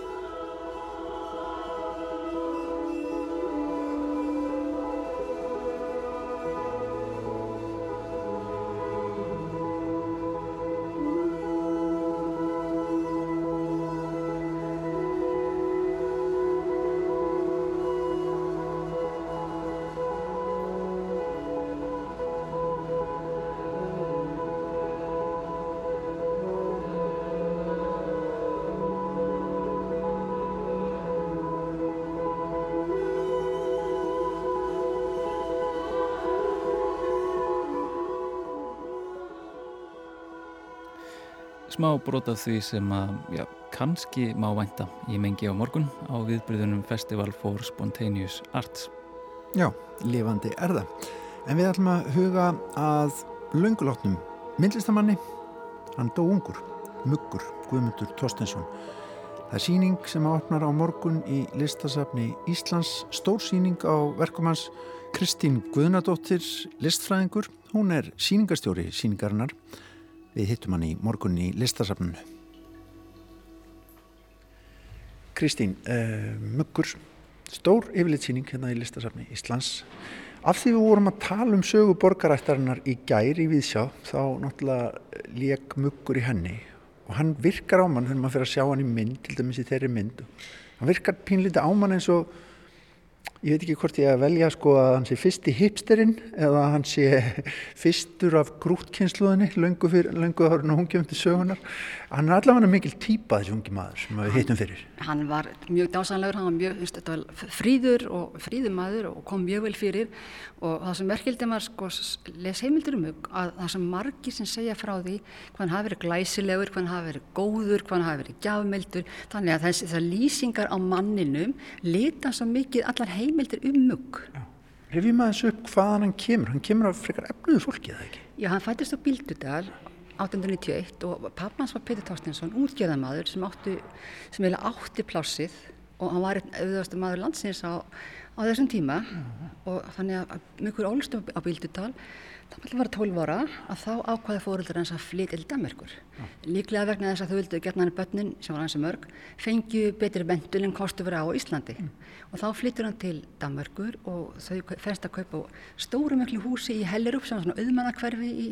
smá brot af því sem að, já, kannski má vænta í mengi á morgun á viðbyrðunum Festival for Spontaneous Arts. Já, lifandi er það. En við ætlum að huga að löngulátnum myndlistamanni, hann dó ungur, muggur, Guðmundur Tostensson. Það er síning sem opnar á morgun í listasafni Íslands, stór síning á verkum hans Kristín Guðnadóttir, listfræðingur. Hún er síningastjóri síningarinnar. Við hittum hann í morgun í listasafninu. Kristín, uh, muggur, stór yfirlitsýning hérna í listasafni Íslands. Af því við vorum að tala um sögu borgarættarinnar í gæri við sjá, þá náttúrulega leik muggur í henni og hann virkar á mann þegar maður fyrir að sjá hann í mynd, til dæmis í þeirri mynd. Hann virkar pínlítið á mann eins og ég veit ekki hvort ég að velja sko að hann sé fyrst í hipsterinn eða hann sé <laughs> fyrstur af grútkynsluðinni löngu, fyrir, löngu árið og hún kemur til sögunar hann er allavega mikil típa þessi ungi maður sem við hittum fyrir. hann var mjög dásanlegur, hann var mjög var fríður og fríður maður og kom mjög vel fyrir. Og það sem merkildi maður sko, les heimildur um að það sem margir sem segja frá því hvað hann hafi verið glæsilegur, hvað hann hafi verið góður hvað hann hafi verið gjafmeldur þannig að þessi, þessar lýsingar á manninum lita svo mikið allar heimildir um mugg Rifjum aðeins upp hvaðan hann kemur. Hann kemur af frekar efnuðu fólki? Já, hann fættist á Bíldudal 1891 og pappans var Petur Tórstinsson, útgjörðamaður sem, áttu, sem eiginlega átti plássið og hann var einn auðvastu maður landsins á, á þessum tíma og þannig að mjögur ólstum á Bíldudal það var að 12 ára að þá ákvaði fóröldur hans að flytja til Danmarkur. Líklega vegna þess að þau vildu gerna hann börnin, sem var hans mörg, fengju betri mentun en kostu vera á Íslandi. Og þá flyttur hann til Danmarkur og þau fennst að kaupa stóru miklu húsi í Hellerup sem var svona auðmannakverfi í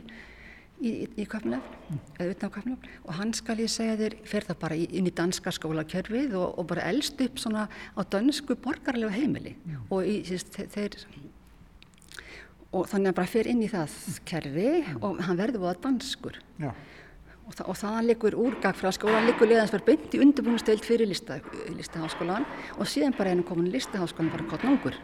í, í, Köpnöfn, eða utan Köpnöfn og hann skal ég segja þér, fer það bara inn í danska skólakjörfið og, og bara elst upp svona á dansku borgarlegu heimili. Já. og í, sérst, þeir og þannig að bara fer inn í það kerfi og hann verður búið að danskur. Já. og, þa og þaðan likur úrgag frá skólan, verið beint í undirbúinustöld fyrir lista, listaháskólan og síðan bara einu komin listaháskólan bara kottnángur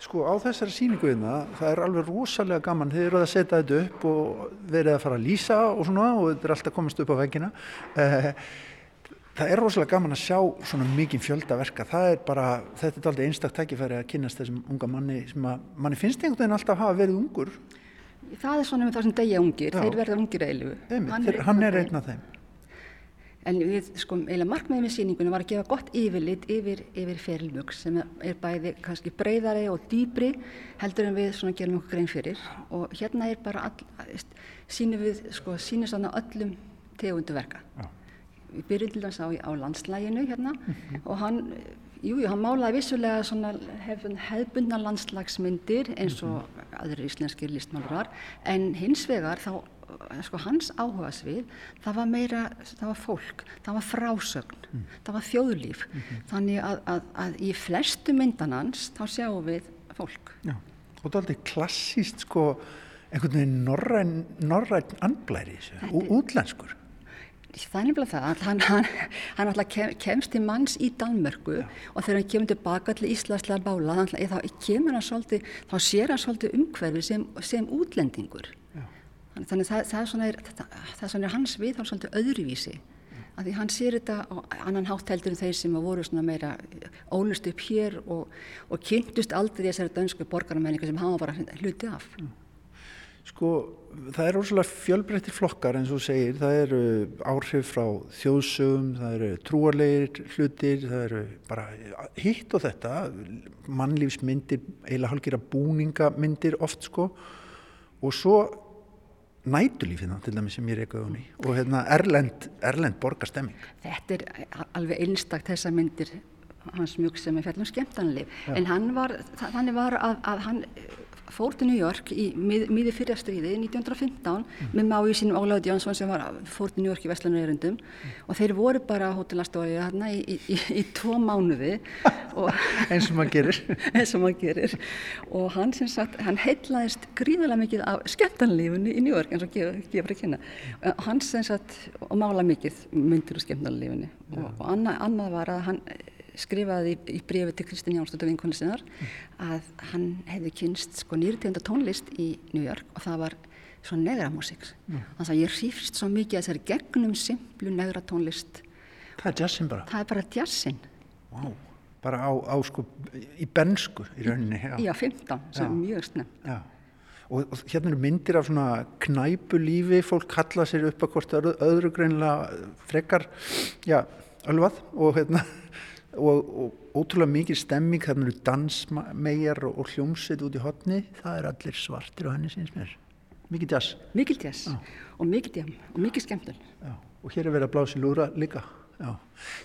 Sko á þessari síninguðina það er alveg rosalega gaman. Þið eru að setja þetta upp og verið að fara að lýsa og svona og þetta er alltaf komast upp á veggina. Eh, það er rosalega gaman að sjá svona mikið fjöldaverka það er bara, þetta er aldrei einstak tækifæri að kynast þessum unga manni sem að manni finnst einhvern veginn alltaf að hafa verið ungur. Það er svona með það sem degja ungir, Já. þeir verða ungir eilu Hann er einn af þeim En við, sko, eiginlega markmiðið með síningunum var að gefa gott yfirlit yfir, yfir ferilmjög sem er bæði kannski breyðari og dýbri heldur en við svona gerum okkur grein fyrir og hérna er bara all, sínum við, sko, sínum svona öllum tegundu verka. Já. Við byrjum til þess á, á landslæginu hérna mm -hmm. og hann, jú, hann málaði vissulega svona hef, hefbundna landslagsmyndir eins og mm -hmm. aðrir íslenskir listmálurar en hins vegar þá sko, hans áhuga svið, það var meira, það var fólk, það var frásögn, mm. það var þjóðlíf. Mm -hmm. Þannig að, að, að í flestu myndanans þá sjáum við fólk. Já, og það er aldrei klassíst sko, einhvern veginn norræn, norræn anblæri útlenskur. Það er nefnilega það, hann, hann, hann alltaf kem, kemst til manns í Danmörku Já. og þegar hann kemur tilbaka til Íslandslega bála, að þá kemur hann svolítið, þá sér hann svolítið umhverfi sem, sem útlendingur þannig það, það, er svona, það, það er svona hans við þá svolítið öðruvísi. Af því hann sér þetta á annan hátt heldur en þeir sem voru svona meira ólust upp hér og, og kynntust aldrei þessari dönsku borgaramenningu sem hafa bara hluti af. Sko það er óslulega fjölbreyttir flokkar eins og segir, það eru áhrif frá þjóðsögum, það eru trúarleir hlutir, það eru bara hitt og þetta. Mannlífsmyndir, eiginlega hálfgerða búningamyndir oft sko. Og svo nætulífina til dæmis sem ég er eitthvað unni og hérna erlend, erlend borgarstemming. Þetta er alveg einstakt þessa myndir hans mjög sem er fjallum skemmtanlif en hann var, þannig var að, að hann fór til New York í mið, miði fyrra stríði 1915 mm. með máið sínum Óláð Jónsson sem var, fór til New York í Vestlanurerundum mm. og þeir voru bara á hótelastói hérna í, í, í, í tvo mánuði. <laughs> Eins og maður gerir. <laughs> Eins og maður gerir. Og hann sem sagt, hann heitlaðist gríðarlega mikið af skemmtanlífunni í New York eins og gefur að kynna og hann sem sagt, og mála mikið myndir úr skemmtanlífunni og, og annað, annað var að hann skrifaði í, í brefi til Kristinn Jánsdóttur vinkonu sinnar að hann hefði kynst sko nýrtegunda tónlist í New York og það var svona negra músík. Þannig að ég hrýfst svo mikið að þessari gegnum simplu negra tónlist. Það er jazzin bara. Það er bara jazzin. Vá. Bara á, á sko, í bensku í rauninni. Já. Já, 15, sem Já. er mjög snemt. Og, og hérna eru myndir af svona knæpulífi, fólk kalla sér upp að hvort öðru, öðru greinlega frekar, já, ölvað og hérna, og, og ótrúlega mikið stemming, þarna eru dansmegar og, og hljómsveit út í hotni, það er allir svartir á henni síns mér. Mikið jazz. Mikil jazz og mikil jam og mikil skemmtun. Já, og hér er verið að blása í lúra líka. Já.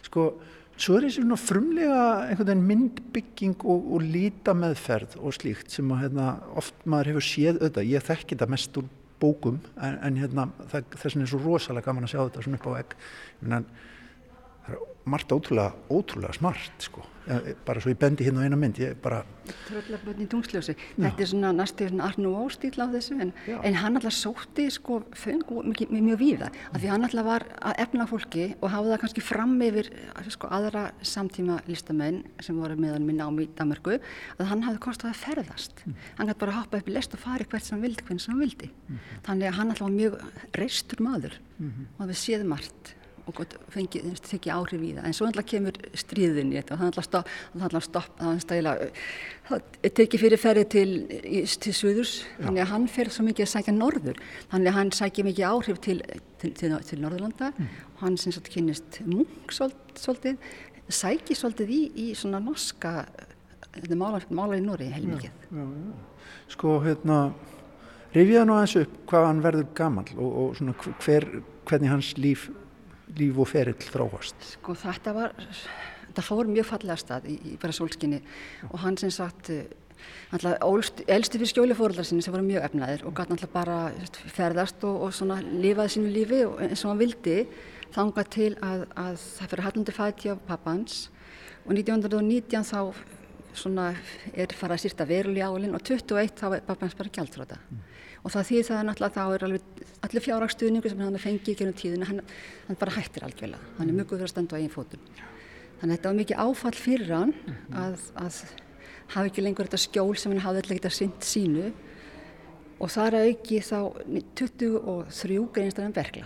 Sko, svo er þessi frumlega einhvern veginn myndbygging og, og líta meðferð og slíkt sem að hérna, oft maður hefur séð auðvitað. Ég þekki þetta mest úr bókum en, en hérna, það, þess vegna er svo rosalega gaman að sjá þetta svona upp á egg. En er margt ótrúlega, ótrúlega smart, sko. Ég, bara svo ég bendi hérna á eina mynd, ég bara, Tröllabötn í tungsljósi. Þetta er svona næstu Arnú Óstíl á þessu en, en hann alltaf sótti sko föng mjög, mjög víða. Af því hann alltaf var að efna fólki og hafa það kannski fram yfir sko aðra samtíma listamenn sem voru meðan minn ám í Danmarku að hann hafði kostið að ferðast. Hann gæti bara hoppa upp í lest og fari hvert sem hann vildi, hvernig sem hann vildi. Þannig að hann alltaf var mjög reistur maður og við séð margt og fengið, tekið áhrif í það. En svo alltaf kemur stríðin í þetta og það alltaf stopp, það tekið fyrir ferði til, til Suðurs, þannig að hann fer svo mikið að sækja norður, þannig að hann sækja mikið áhrif til, til, til, Norðurlanda. Og hann sem sagt kynist munk svolítið, sækir svolítið í, í svona norska þetta málar, málar í Nóri heilmikið sko, hérna, rifjaði nú aðeins upp hvað hann verður gamall og, og svona hver, hvernig hans líf, líf og ferill þróast. Sko þetta var, þetta fór mjög fallega stað í, í bara sólskinni og hann sem sagt, eh, elsti fyrir skjóli fóröldar sinni sem voru mjög efnaðir og gæti náttúrulega bara ferðast og, og svona lifaði sínu lífi og eins og hann vildi þangað til að, að það fyrir hallandi fæti á pappans og 1919 þá svona er farið að sýrta verulega álinn og 21 þá er pappans bara gjaldfrota og það því það er náttúrulega þá er alveg allir fjárhagsstuðningu sem hann fengið gennum tíðina, hann, hann bara hættir algjörlega, hann er mjög góð fyrir að standa á eigin fótum. Þannig að þetta var mikið áfall fyrir hann að, að hafa ekki lengur þetta skjól sem hann hafði alltaf getað sint sínu og þar að auki þá 23 greinst hann bergla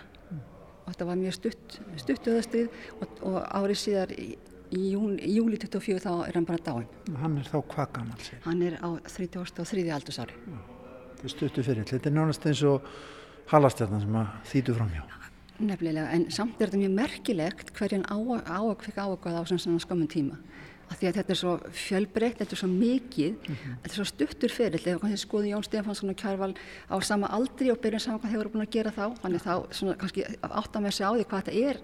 og þetta var mjög stutt, stutt öðastrið og, og árið síðar í, í, jún, í júli 24 þá er hann bara dáinn. Hann er þá hvað gamall sér? Hann er á 33. aldursári. Er stuttu fyrir. Þetta er nánast eins og halastjarnan sem að þýtu framhjá. Nefnilega, en samt er þetta mjög merkilegt hverjan á á að kvika ákvað á svona skömmun tíma. Af því að þetta er svo fjölbreytt, þetta er svo mikið, þetta er svo stuttur fyrir, kannski skoði Jón Stefánsson og Kjærval á sama aldri og byrjun saman hvað þeir voru búin að gera þá, þannig þá svona kannski átta með sig á því hvað þetta er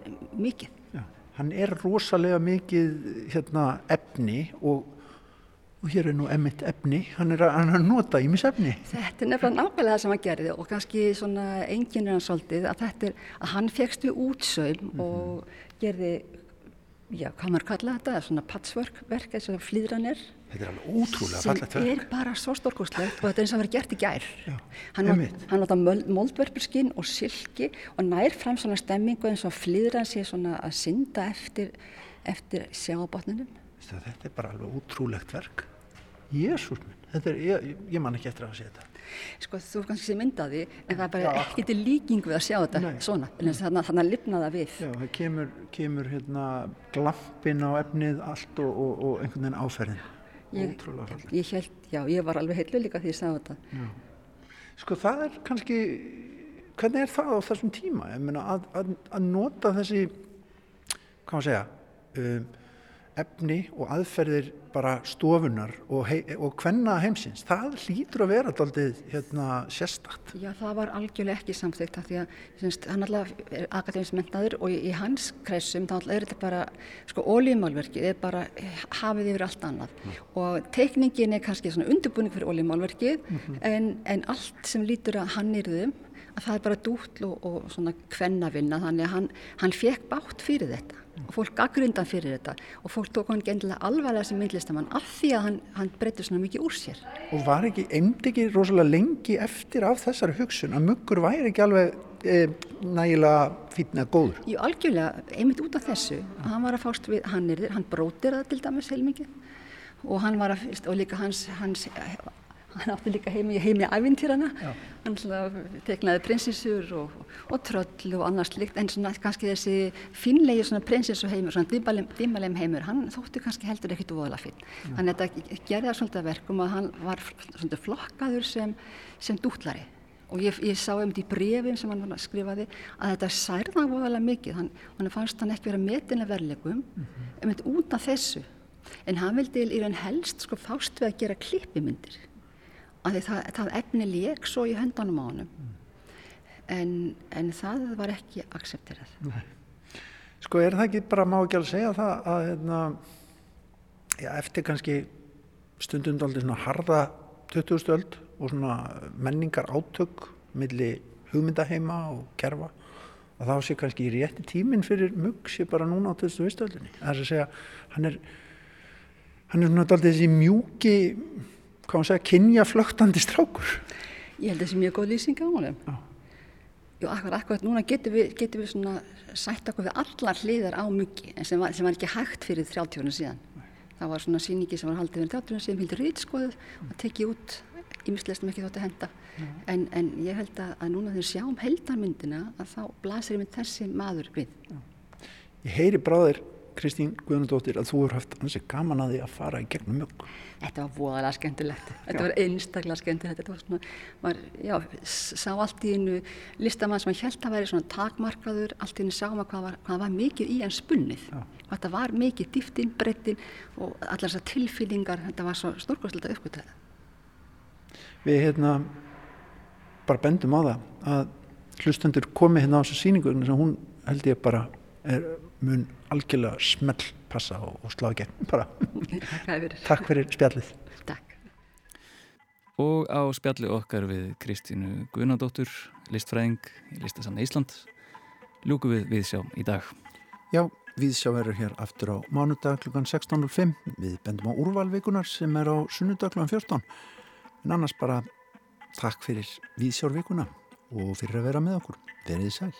mikið. Já. Hann er rosalega mikið hérna, efni og, og hér er nú emitt efni. Hann er að, hann er að nota ímis efni. Þetta er nefnilega nákvæmlega það sem hann gerði og kannski svona enginn er hann svolítið að þetta er að hann fegst við útsaum og gerði, já, hvað maður kalla þetta, svona patchwork verk, eins og flýðranir. Þetta er alveg ótrúlega sem fallegt er verk. bara svo stórkostlegt og þetta er eins og vera gert í gær. Já, Hann einmitt. hann nota moldverpurskinn og silki og nær fram svona stemmingu eins og flýðran sé svona að synda eftir, eftir sjáabotninum. Veistu, Þetta er bara alveg ótrúlegt verk. Jésús minn, þetta er, ég, ég man ekki eftir að sé þetta. Sko þú kannski sem myndaði en það er bara ekki til líking við að sjá þetta Nei. svona, en þannig að lifna það við. Já, það kemur, kemur hérna glampin á efnið allt og, og, og einhvern veginn áferðin. Ég-. Ég held, já, ég var alveg heillu líka því ég sá þetta. Sko það er kannski, hvernig er það á þessum tíma? Ég meina að, að, að nota þessi, hvað maður segja, um, efni og aðferðir bara stofunar og, og hvenna heimsins, það hlýtur að vera daldið hérna sérstakt. Já, það var algjörlega ekki samþygt af því að semst, hann alltaf er akademinsmentaður og í, í hans kreisum þá er þetta bara, sko, ólíumálverkið er bara hafið yfir allt annað. Og teikningin er kannski svona undirbúning fyrir ólíumálverkið en, en allt sem lítur að hann yrðum að það er bara dútl og, og svona kvennavinna þannig að hann, hann fekk bátt fyrir þetta fólk gaggrundan fyrir þetta og fólk tók hann gendilega alvarlega sem myndlistamann af því að hann, hann breytti svona mikið úr sér. Og var ekki, eimdi ekki rosalega lengi eftir af þessari hugsun að muggur væri ekki alveg e, nægilega fínna góður. Jú, algjörlega, einmitt út af þessu, að hann var að fást við hannirðir, hann brótir það til dæmis heilmikið og hann var að, og líka hans, hans hann átti líka heimi, heimi ævintýrana, hann svona teknaði prinsessur og, og tröll og annars líkt, en svona kannski þessi finlegi svona prinsessu heimur, svona dimmalem heimur, hann þótti kannski heldur ekkit óðala finn. Þannig að þetta svolítið að verkum að hann var svolítið flokkaður sem, sem dútlari og ég, ég sá um því brefin sem hann skrifaði að þetta særða hann voðalega mikið. Hann, hann fannst hann ekki vera metinlega verlegum mm -hmm. um út af þessu. En hann vildi í raun helst sko fást við að gera klippimyndir að það, það efni lék svo í höndunum á hann en, en það var ekki aksepterað Nei. Sko er það ekki bara má ekki alveg segja það að hérna, já, eftir kannski stundum aldrei svona harða 20. öld og svona menningar átök milli hugmyndaheima og kerfa að þá sé kannski í rétti tíminn fyrir mugg sé bara núna á 20. öldinni það er að segja, hann er hann er svona alltaf þessi mjúki hvað maður segja, kynja flögtandi strákur? Ég held að það sé mjög góð lýsing á honum. Jú, akkur, akkur, núna getum við, getum við svona sætt okkur við allar hliðar á muggi en sem var, sem var ekki hægt fyrir 30 ára síðan. Það var svona síningi sem var haldið fyrir 30 ára síðan hildur rýtskoðuð og tekið út ímislega sem ekki þótt að henda. En, en ég held að, að núna þegar sjáum heldarmyndina að þá blasir með þessi maður við. Ég heyri bráðir Kristín Guðnardóttir að þú eru haft hansi gaman að því að fara í gegnum mjög Þetta var voðalega skemmtilegt. Þetta var einstaklega skemmtilegt. Þetta var svona, var, já, sá allt í einu listamann sem held að væri svona takmarkaður, allt í einu sá maður hvað var, hvað var mikið í hans spunnið. Þetta var mikið dýftinn, brettinn og allar þessar tilfýlingar þetta var svo stórkostlega uppgötuð Við hérna bara bendum á það að hlustendur komi hérna á þessu síningu sem hún held ég bara er mun algjörlega smell passa og, og slá ekki <laughs> bara takk fyrir spjallið Takk Og á spjalli okkar við Kristínu Guðnadóttur listfræðing í Listasanna Ísland ljúku við við sjá í dag Já, við sjá verður hér aftur á mánudag kl. 16.05 við bendum á úrvalvikunar sem er á sunnudag kl. 14 en annars bara takk fyrir viðsjárvikuna og fyrir að vera með okkur. Verðið sæl.